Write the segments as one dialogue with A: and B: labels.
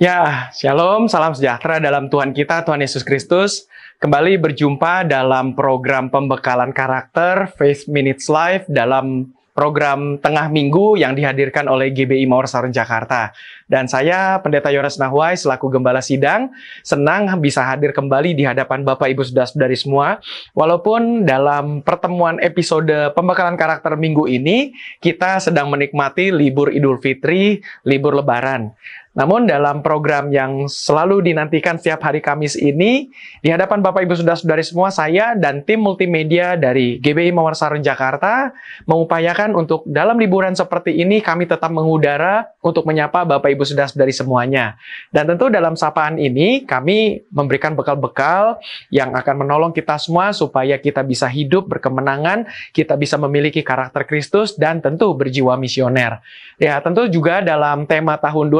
A: Ya, shalom, salam sejahtera dalam Tuhan kita, Tuhan Yesus Kristus. Kembali berjumpa dalam program pembekalan karakter Faith Minutes Live dalam program tengah minggu yang dihadirkan oleh GBI Mawar Sarun Jakarta. Dan saya, Pendeta Yonas Nahwai, selaku Gembala Sidang, senang bisa hadir kembali di hadapan Bapak Ibu Saudara-saudari semua. Walaupun dalam pertemuan episode pembekalan karakter minggu ini, kita sedang menikmati libur Idul Fitri, libur Lebaran. Namun dalam program yang selalu dinantikan setiap hari Kamis ini, di hadapan Bapak Ibu Saudara-saudari semua, saya dan tim multimedia dari GBI Mawar Sarun Jakarta mengupayakan untuk dalam liburan seperti ini kami tetap mengudara untuk menyapa Bapak Ibu Saudara-saudari semuanya. Dan tentu dalam sapaan ini kami memberikan bekal-bekal yang akan menolong kita semua supaya kita bisa hidup berkemenangan, kita bisa memiliki karakter Kristus dan tentu berjiwa misioner. Ya, tentu juga dalam tema tahun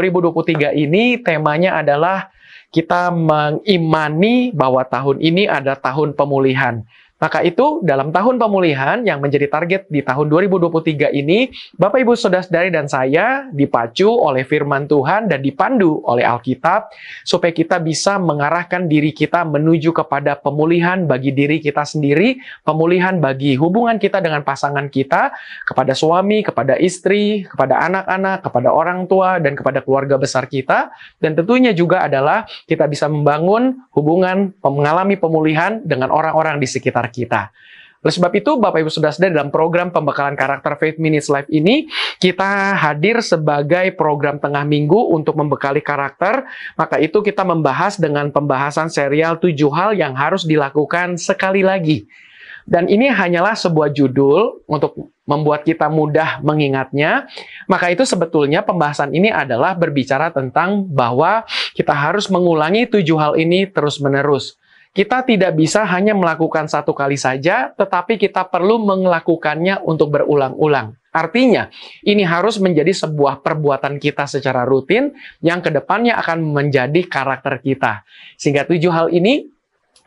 A: 2020 ini temanya adalah kita mengimani bahwa tahun ini ada tahun pemulihan. Maka itu dalam tahun pemulihan yang menjadi target di tahun 2023 ini, Bapak Ibu Saudara-saudari dan saya dipacu oleh firman Tuhan dan dipandu oleh Alkitab supaya kita bisa mengarahkan diri kita menuju kepada pemulihan bagi diri kita sendiri, pemulihan bagi hubungan kita dengan pasangan kita, kepada suami, kepada istri, kepada anak-anak, kepada orang tua dan kepada keluarga besar kita. Dan tentunya juga adalah kita bisa membangun hubungan mengalami pemulihan dengan orang-orang di sekitar kita. Oleh sebab itu, Bapak Ibu sudah sedang dalam program pembekalan karakter Faith Minutes Live ini, kita hadir sebagai program tengah minggu untuk membekali karakter. Maka itu kita membahas dengan pembahasan serial tujuh hal yang harus dilakukan sekali lagi. Dan ini hanyalah sebuah judul untuk membuat kita mudah mengingatnya. Maka itu sebetulnya pembahasan ini adalah berbicara tentang bahwa kita harus mengulangi tujuh hal ini terus-menerus. Kita tidak bisa hanya melakukan satu kali saja, tetapi kita perlu melakukannya untuk berulang-ulang. Artinya, ini harus menjadi sebuah perbuatan kita secara rutin yang ke depannya akan menjadi karakter kita. Sehingga tujuh hal ini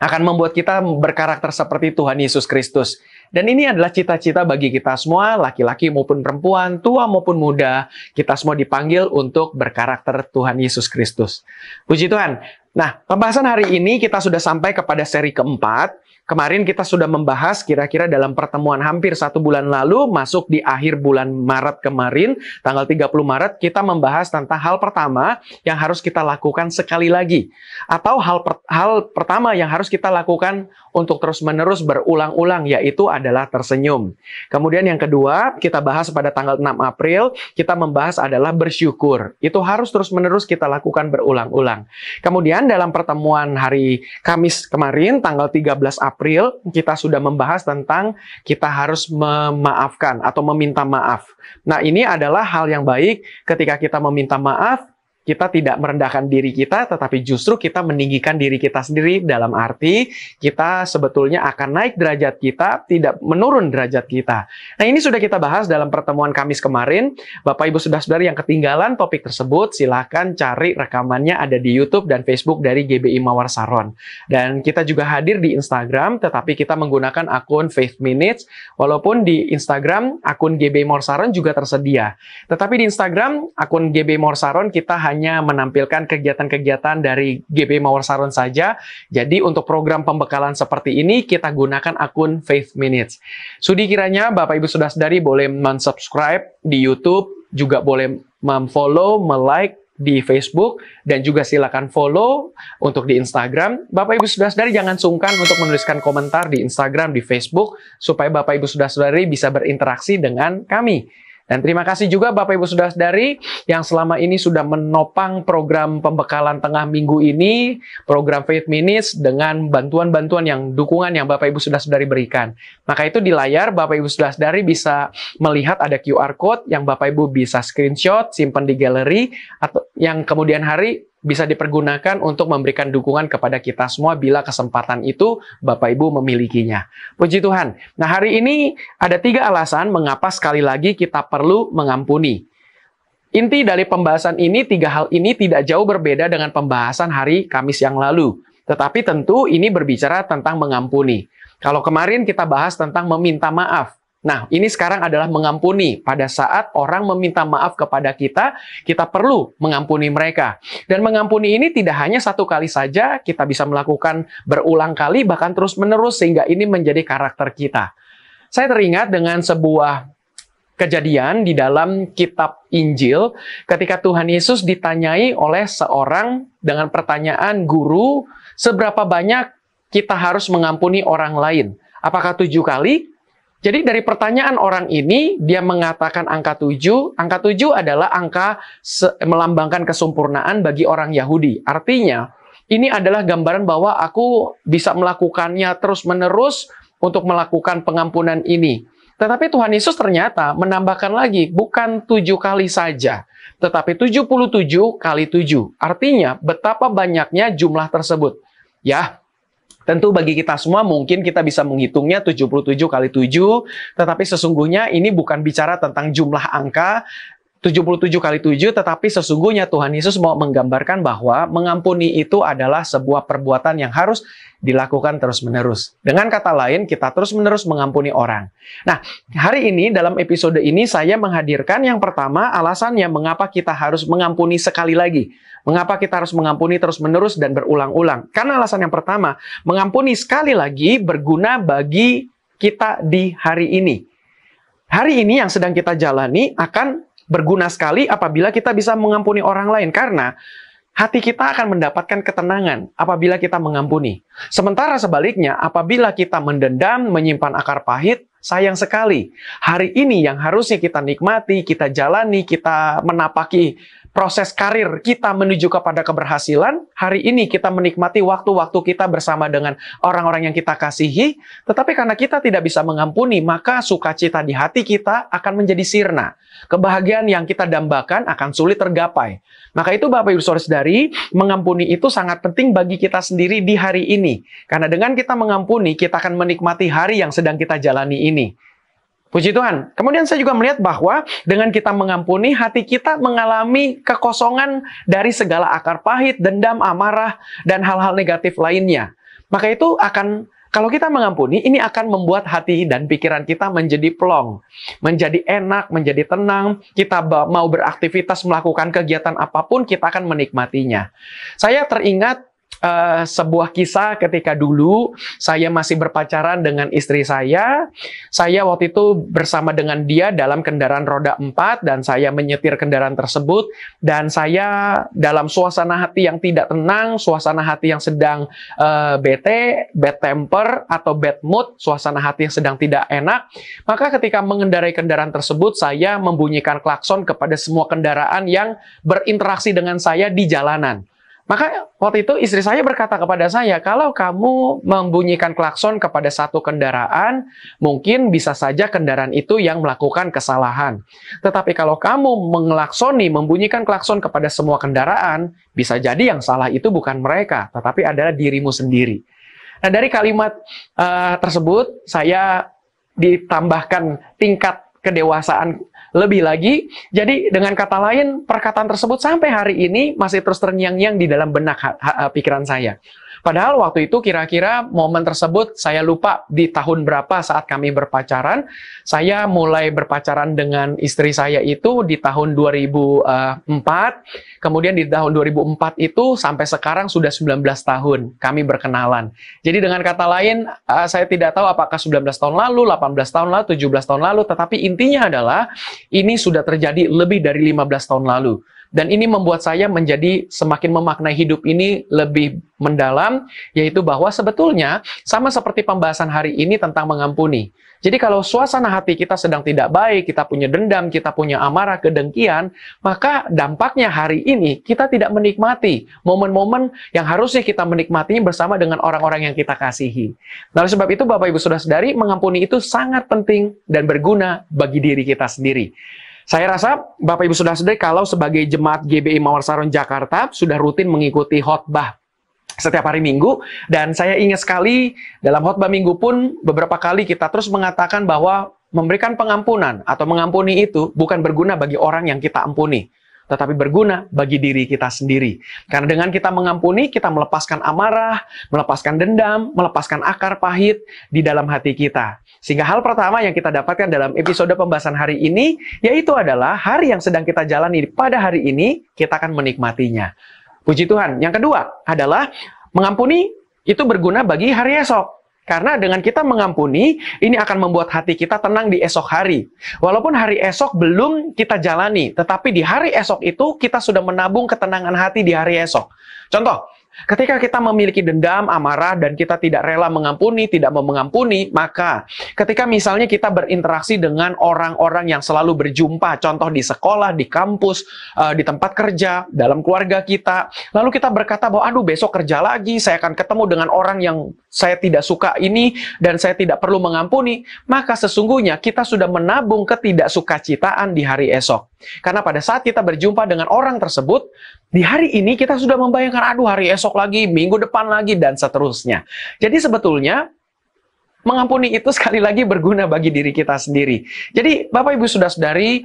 A: akan membuat kita berkarakter seperti Tuhan Yesus Kristus. Dan ini adalah cita-cita bagi kita semua, laki-laki maupun perempuan, tua maupun muda. Kita semua dipanggil untuk berkarakter Tuhan Yesus Kristus. Puji Tuhan. Nah, pembahasan hari ini kita sudah sampai kepada seri keempat. Kemarin kita sudah membahas kira-kira dalam pertemuan hampir satu bulan lalu, masuk di akhir bulan Maret kemarin, tanggal 30 Maret, kita membahas tentang hal pertama yang harus kita lakukan sekali lagi. Atau hal, per, hal pertama yang harus kita lakukan untuk terus-menerus berulang-ulang, yaitu adalah tersenyum. Kemudian yang kedua, kita bahas pada tanggal 6 April, kita membahas adalah bersyukur. Itu harus terus-menerus kita lakukan berulang-ulang. Kemudian dalam pertemuan hari Kamis kemarin, tanggal 13 April, kita sudah membahas tentang kita harus memaafkan atau meminta maaf. Nah, ini adalah hal yang baik ketika kita meminta maaf kita tidak merendahkan diri kita, tetapi justru kita meninggikan diri kita sendiri dalam arti kita sebetulnya akan naik derajat kita, tidak menurun derajat kita. Nah ini sudah kita bahas dalam pertemuan Kamis kemarin. Bapak Ibu sudah saudari yang ketinggalan topik tersebut, silahkan cari rekamannya ada di YouTube dan Facebook dari GBI Mawar Saron. Dan kita juga hadir di Instagram, tetapi kita menggunakan akun Faith Minutes, walaupun di Instagram akun GBI Mawar Saron juga tersedia. Tetapi di Instagram akun GBI Mawar Saron kita hanya hanya menampilkan kegiatan-kegiatan dari GB Mawar Saron saja. Jadi untuk program pembekalan seperti ini kita gunakan akun Faith Minutes. Sudi kiranya Bapak Ibu sudah sadari boleh mensubscribe di YouTube, juga boleh memfollow, melike di Facebook dan juga silakan follow untuk di Instagram. Bapak Ibu sudah sadari jangan sungkan untuk menuliskan komentar di Instagram, di Facebook supaya Bapak Ibu sudah sadari bisa berinteraksi dengan kami. Dan terima kasih juga Bapak Ibu sudah dari yang selama ini sudah menopang program pembekalan tengah minggu ini, program Faith Minutes dengan bantuan-bantuan yang dukungan yang Bapak Ibu sudah dari berikan. Maka itu di layar Bapak Ibu sudah dari bisa melihat ada QR code yang Bapak Ibu bisa screenshot, simpan di galeri atau yang kemudian hari bisa dipergunakan untuk memberikan dukungan kepada kita semua bila kesempatan itu Bapak Ibu memilikinya. Puji Tuhan. Nah hari ini ada tiga alasan mengapa sekali lagi kita perlu mengampuni. Inti dari pembahasan ini, tiga hal ini tidak jauh berbeda dengan pembahasan hari Kamis yang lalu. Tetapi tentu ini berbicara tentang mengampuni. Kalau kemarin kita bahas tentang meminta maaf. Nah, ini sekarang adalah mengampuni. Pada saat orang meminta maaf kepada kita, kita perlu mengampuni mereka. Dan mengampuni ini tidak hanya satu kali saja, kita bisa melakukan berulang kali, bahkan terus-menerus, sehingga ini menjadi karakter kita. Saya teringat dengan sebuah kejadian di dalam kitab Injil ketika Tuhan Yesus ditanyai oleh seorang dengan pertanyaan guru, seberapa banyak kita harus mengampuni orang lain? Apakah tujuh kali? Jadi dari pertanyaan orang ini, dia mengatakan angka tujuh. Angka tujuh adalah angka melambangkan kesempurnaan bagi orang Yahudi. Artinya, ini adalah gambaran bahwa aku bisa melakukannya terus-menerus untuk melakukan pengampunan ini. Tetapi Tuhan Yesus ternyata menambahkan lagi, bukan tujuh kali saja, tetapi 77 kali tujuh. Artinya, betapa banyaknya jumlah tersebut. Ya, Tentu bagi kita semua mungkin kita bisa menghitungnya 77 kali 7, tetapi sesungguhnya ini bukan bicara tentang jumlah angka, 77 kali 7, tetapi sesungguhnya Tuhan Yesus mau menggambarkan bahwa mengampuni itu adalah sebuah perbuatan yang harus dilakukan terus-menerus. Dengan kata lain, kita terus-menerus mengampuni orang. Nah, hari ini dalam episode ini saya menghadirkan yang pertama alasannya mengapa kita harus mengampuni sekali lagi. Mengapa kita harus mengampuni terus-menerus dan berulang-ulang? Karena alasan yang pertama, mengampuni sekali lagi berguna bagi kita di hari ini. Hari ini yang sedang kita jalani akan berguna sekali apabila kita bisa mengampuni orang lain karena hati kita akan mendapatkan ketenangan apabila kita mengampuni. Sementara sebaliknya, apabila kita mendendam, menyimpan akar pahit, sayang sekali. Hari ini yang harusnya kita nikmati, kita jalani, kita menapaki proses karir kita menuju kepada keberhasilan, hari ini kita menikmati waktu-waktu kita bersama dengan orang-orang yang kita kasihi, tetapi karena kita tidak bisa mengampuni, maka sukacita di hati kita akan menjadi sirna. Kebahagiaan yang kita dambakan akan sulit tergapai. Maka itu Bapak Ibu Saudari, mengampuni itu sangat penting bagi kita sendiri di hari ini. Karena dengan kita mengampuni, kita akan menikmati hari yang sedang kita jalani ini. Puji Tuhan. Kemudian saya juga melihat bahwa dengan kita mengampuni, hati kita mengalami kekosongan dari segala akar pahit, dendam, amarah, dan hal-hal negatif lainnya. Maka itu akan, kalau kita mengampuni, ini akan membuat hati dan pikiran kita menjadi plong, menjadi enak, menjadi tenang. Kita mau beraktivitas, melakukan kegiatan apa pun, kita akan menikmatinya. Saya teringat uh, sebuah kisah ketika dulu saya masih berpacaran dengan istri saya. Saya waktu itu bersama dengan dia dalam kendaraan roda 4 dan saya menyetir kendaraan tersebut dan saya dalam suasana hati yang tidak tenang, suasana hati yang sedang uh, bete, bad temper atau bad mood, suasana hati yang sedang tidak enak, maka ketika mengendarai kendaraan tersebut saya membunyikan klakson kepada semua kendaraan yang berinteraksi dengan saya di jalanan. Maka waktu itu istri saya berkata kepada saya, kalau kamu membunyikan klakson kepada satu kendaraan, mungkin bisa saja kendaraan itu yang melakukan kesalahan. Tetapi kalau kamu mengelaksoni, membunyikan klakson kepada semua kendaraan, bisa jadi yang salah itu bukan mereka, tetapi adalah dirimu sendiri. Nah dari kalimat uh, tersebut, saya ditambahkan tingkat kedewasaan lebih lagi. Jadi dengan kata lain, perkataan tersebut sampai hari ini masih terus terngiang-ngiang di dalam benak pikiran saya. Padahal waktu itu kira-kira momen tersebut saya lupa di tahun berapa saat kami berpacaran. Saya mulai berpacaran dengan istri saya itu di tahun 2004. Kemudian di tahun 2004 itu sampai sekarang sudah 19 tahun kami berkenalan. Jadi dengan kata lain, eh, saya tidak tahu apakah 19 tahun lalu, 18 tahun lalu, 17 tahun lalu, tetapi intinya adalah ini sudah terjadi lebih dari 15 tahun lalu. Dan ini membuat saya menjadi semakin memaknai hidup ini lebih mendalam, yaitu bahwa sebetulnya sama seperti pembahasan hari ini tentang mengampuni. Jadi kalau suasana hati kita sedang tidak baik, kita punya dendam, kita punya amarah, kedengkian, maka dampaknya hari ini kita tidak menikmati momen-momen yang harusnya kita menikmatinya bersama dengan orang-orang yang kita kasihi. Nah, oleh sebab itu Bapak Ibu Saudara-saudari, mengampuni itu sangat penting dan berguna bagi diri kita sendiri. Saya rasa Bapak Ibu sudah sedih kalau sebagai jemaat GBI Mawar Saron Jakarta sudah rutin mengikuti khotbah setiap hari Minggu dan saya ingat sekali dalam khotbah Minggu pun beberapa kali kita terus mengatakan bahwa memberikan pengampunan atau mengampuni itu bukan berguna bagi orang yang kita ampuni. Tetapi berguna bagi diri kita sendiri. Karena dengan kita mengampuni, kita melepaskan amarah, melepaskan dendam, melepaskan akar pahit di dalam hati kita. Sehingga hal pertama yang kita dapatkan dalam episode pembahasan hari ini, yaitu adalah hari yang sedang kita jalani pada hari ini, kita akan menikmatinya. Puji Tuhan. Yang kedua adalah mengampuni itu berguna bagi hari esok. Karena dengan kita mengampuni, ini akan membuat hati kita tenang di esok hari. Walaupun hari esok belum kita jalani, tetapi di hari esok itu kita sudah menabung ketenangan hati di hari esok. Contoh, Ketika kita memiliki dendam, amarah, dan kita tidak rela mengampuni, tidak mau mengampuni, maka ketika misalnya kita berinteraksi dengan orang-orang yang selalu berjumpa, contoh di sekolah, di kampus, uh, di tempat kerja, dalam keluarga kita, lalu kita berkata bahwa, aduh besok kerja lagi, saya akan ketemu dengan orang yang saya tidak suka ini, dan saya tidak perlu mengampuni, maka sesungguhnya kita sudah menabung ketidaksukacitaan di hari esok. Karena pada saat kita berjumpa dengan orang tersebut, di hari ini kita sudah membayangkan, aduh hari esok lagi, minggu depan lagi, dan seterusnya. Jadi sebetulnya, mengampuni itu sekali lagi berguna bagi diri kita sendiri. Jadi Bapak Ibu sudah sedari,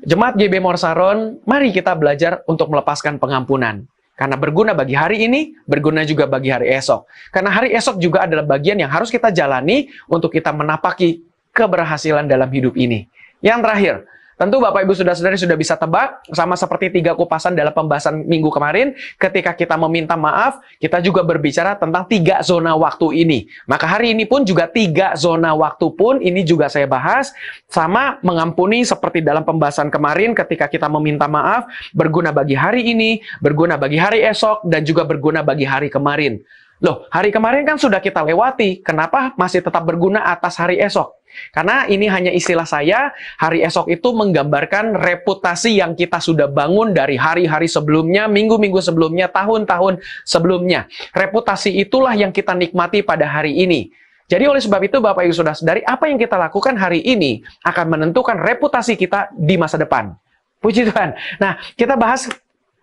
A: Jemaat GB Morsaron, mari kita belajar untuk melepaskan pengampunan. Karena berguna bagi hari ini, berguna juga bagi hari esok. Karena hari esok juga adalah bagian yang harus kita jalani untuk kita menapaki keberhasilan dalam hidup ini. Yang terakhir, Tentu Bapak Ibu sudah saudari sudah bisa tebak, sama seperti tiga kupasan dalam pembahasan minggu kemarin, ketika kita meminta maaf, kita juga berbicara tentang tiga zona waktu ini. Maka hari ini pun juga tiga zona waktu pun ini juga saya bahas, sama mengampuni seperti dalam pembahasan kemarin ketika kita meminta maaf, berguna bagi hari ini, berguna bagi hari esok, dan juga berguna bagi hari kemarin. Loh, hari kemarin kan sudah kita lewati, kenapa masih tetap berguna atas hari esok? Karena ini hanya istilah saya, hari esok itu menggambarkan reputasi yang kita sudah bangun dari hari-hari sebelumnya, minggu-minggu sebelumnya, tahun-tahun sebelumnya. Reputasi itulah yang kita nikmati pada hari ini. Jadi oleh sebab itu Bapak Ibu Saudara dari apa yang kita lakukan hari ini akan menentukan reputasi kita di masa depan. Puji Tuhan. Nah, kita bahas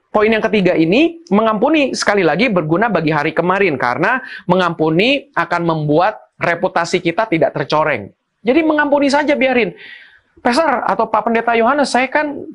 A: Poin yang ketiga ini, mengampuni sekali lagi berguna bagi hari kemarin karena mengampuni akan membuat reputasi kita tidak tercoreng. Jadi mengampuni saja biarin. Pastor atau Pak Pendeta Yohanes, saya kan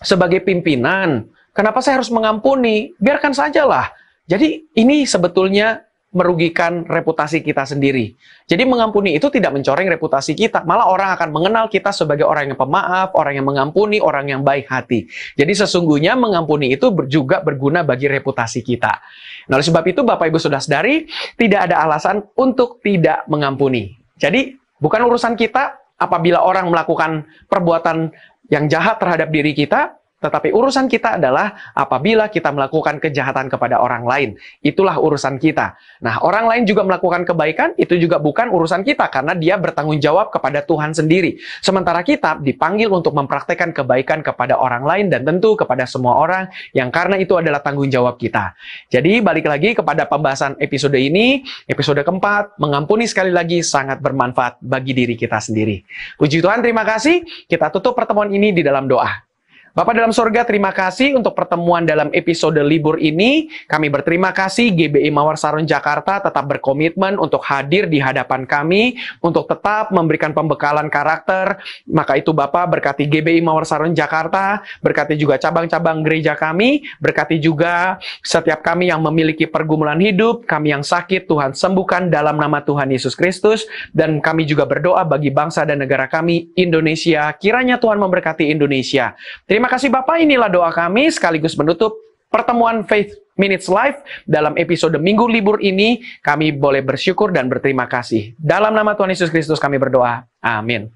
A: sebagai pimpinan, kenapa saya harus mengampuni? Biarkan sajalah. Jadi ini sebetulnya merugikan reputasi kita sendiri. Jadi mengampuni itu tidak mencoreng reputasi kita, malah orang akan mengenal kita sebagai orang yang pemaaf, orang yang mengampuni, orang yang baik hati. Jadi sesungguhnya mengampuni itu juga berguna bagi reputasi kita. Nah, oleh sebab itu Bapak Ibu sudah sadari, tidak ada alasan untuk tidak mengampuni. Jadi bukan urusan kita apabila orang melakukan perbuatan yang jahat terhadap diri kita, tetapi urusan kita adalah apabila kita melakukan kejahatan kepada orang lain. Itulah urusan kita. Nah, orang lain juga melakukan kebaikan, itu juga bukan urusan kita karena dia bertanggung jawab kepada Tuhan sendiri. Sementara kita dipanggil untuk mempraktekkan kebaikan kepada orang lain dan tentu kepada semua orang yang karena itu adalah tanggung jawab kita. Jadi, balik lagi kepada pembahasan episode ini, episode keempat, mengampuni sekali lagi sangat bermanfaat bagi diri kita sendiri. Puji Tuhan, terima kasih. Kita tutup pertemuan ini di dalam doa. Bapak dalam sorga, terima kasih untuk pertemuan dalam episode libur ini. Kami berterima kasih GBI Mawar Saron Jakarta tetap berkomitmen untuk hadir di hadapan kami, untuk tetap memberikan pembekalan karakter. Maka itu Bapak berkati GBI Mawar Saron Jakarta, berkati juga cabang-cabang gereja kami, berkati juga setiap kami yang memiliki pergumulan hidup, kami yang sakit, Tuhan sembuhkan dalam nama Tuhan Yesus Kristus. Dan kami juga berdoa bagi bangsa dan negara kami, Indonesia. Kiranya Tuhan memberkati Indonesia. Terima Terima kasih Bapak, inilah doa kami sekaligus menutup pertemuan Faith Minutes Live dalam episode Minggu Libur ini. Kami boleh bersyukur dan berterima kasih. Dalam nama Tuhan Yesus Kristus kami berdoa. Amin.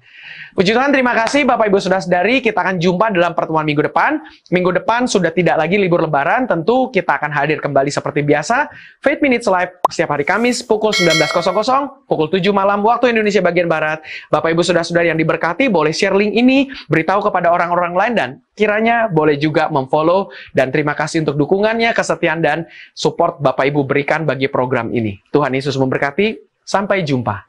A: Puji Tuhan, terima kasih Bapak Ibu Saudara Saudari. Kita akan jumpa dalam pertemuan minggu depan. Minggu depan sudah tidak lagi libur lebaran, tentu kita akan hadir kembali seperti biasa. Faith Minutes Live setiap hari Kamis pukul 19.00, pukul 7 malam waktu Indonesia bagian Barat. Bapak Ibu Saudara Saudari yang diberkati, boleh share link ini, beritahu kepada orang-orang lain, dan kiranya boleh juga memfollow. Dan terima kasih untuk dukungannya, kesetiaan, dan support Bapak Ibu berikan bagi program ini. Tuhan Yesus memberkati. Sampai jumpa.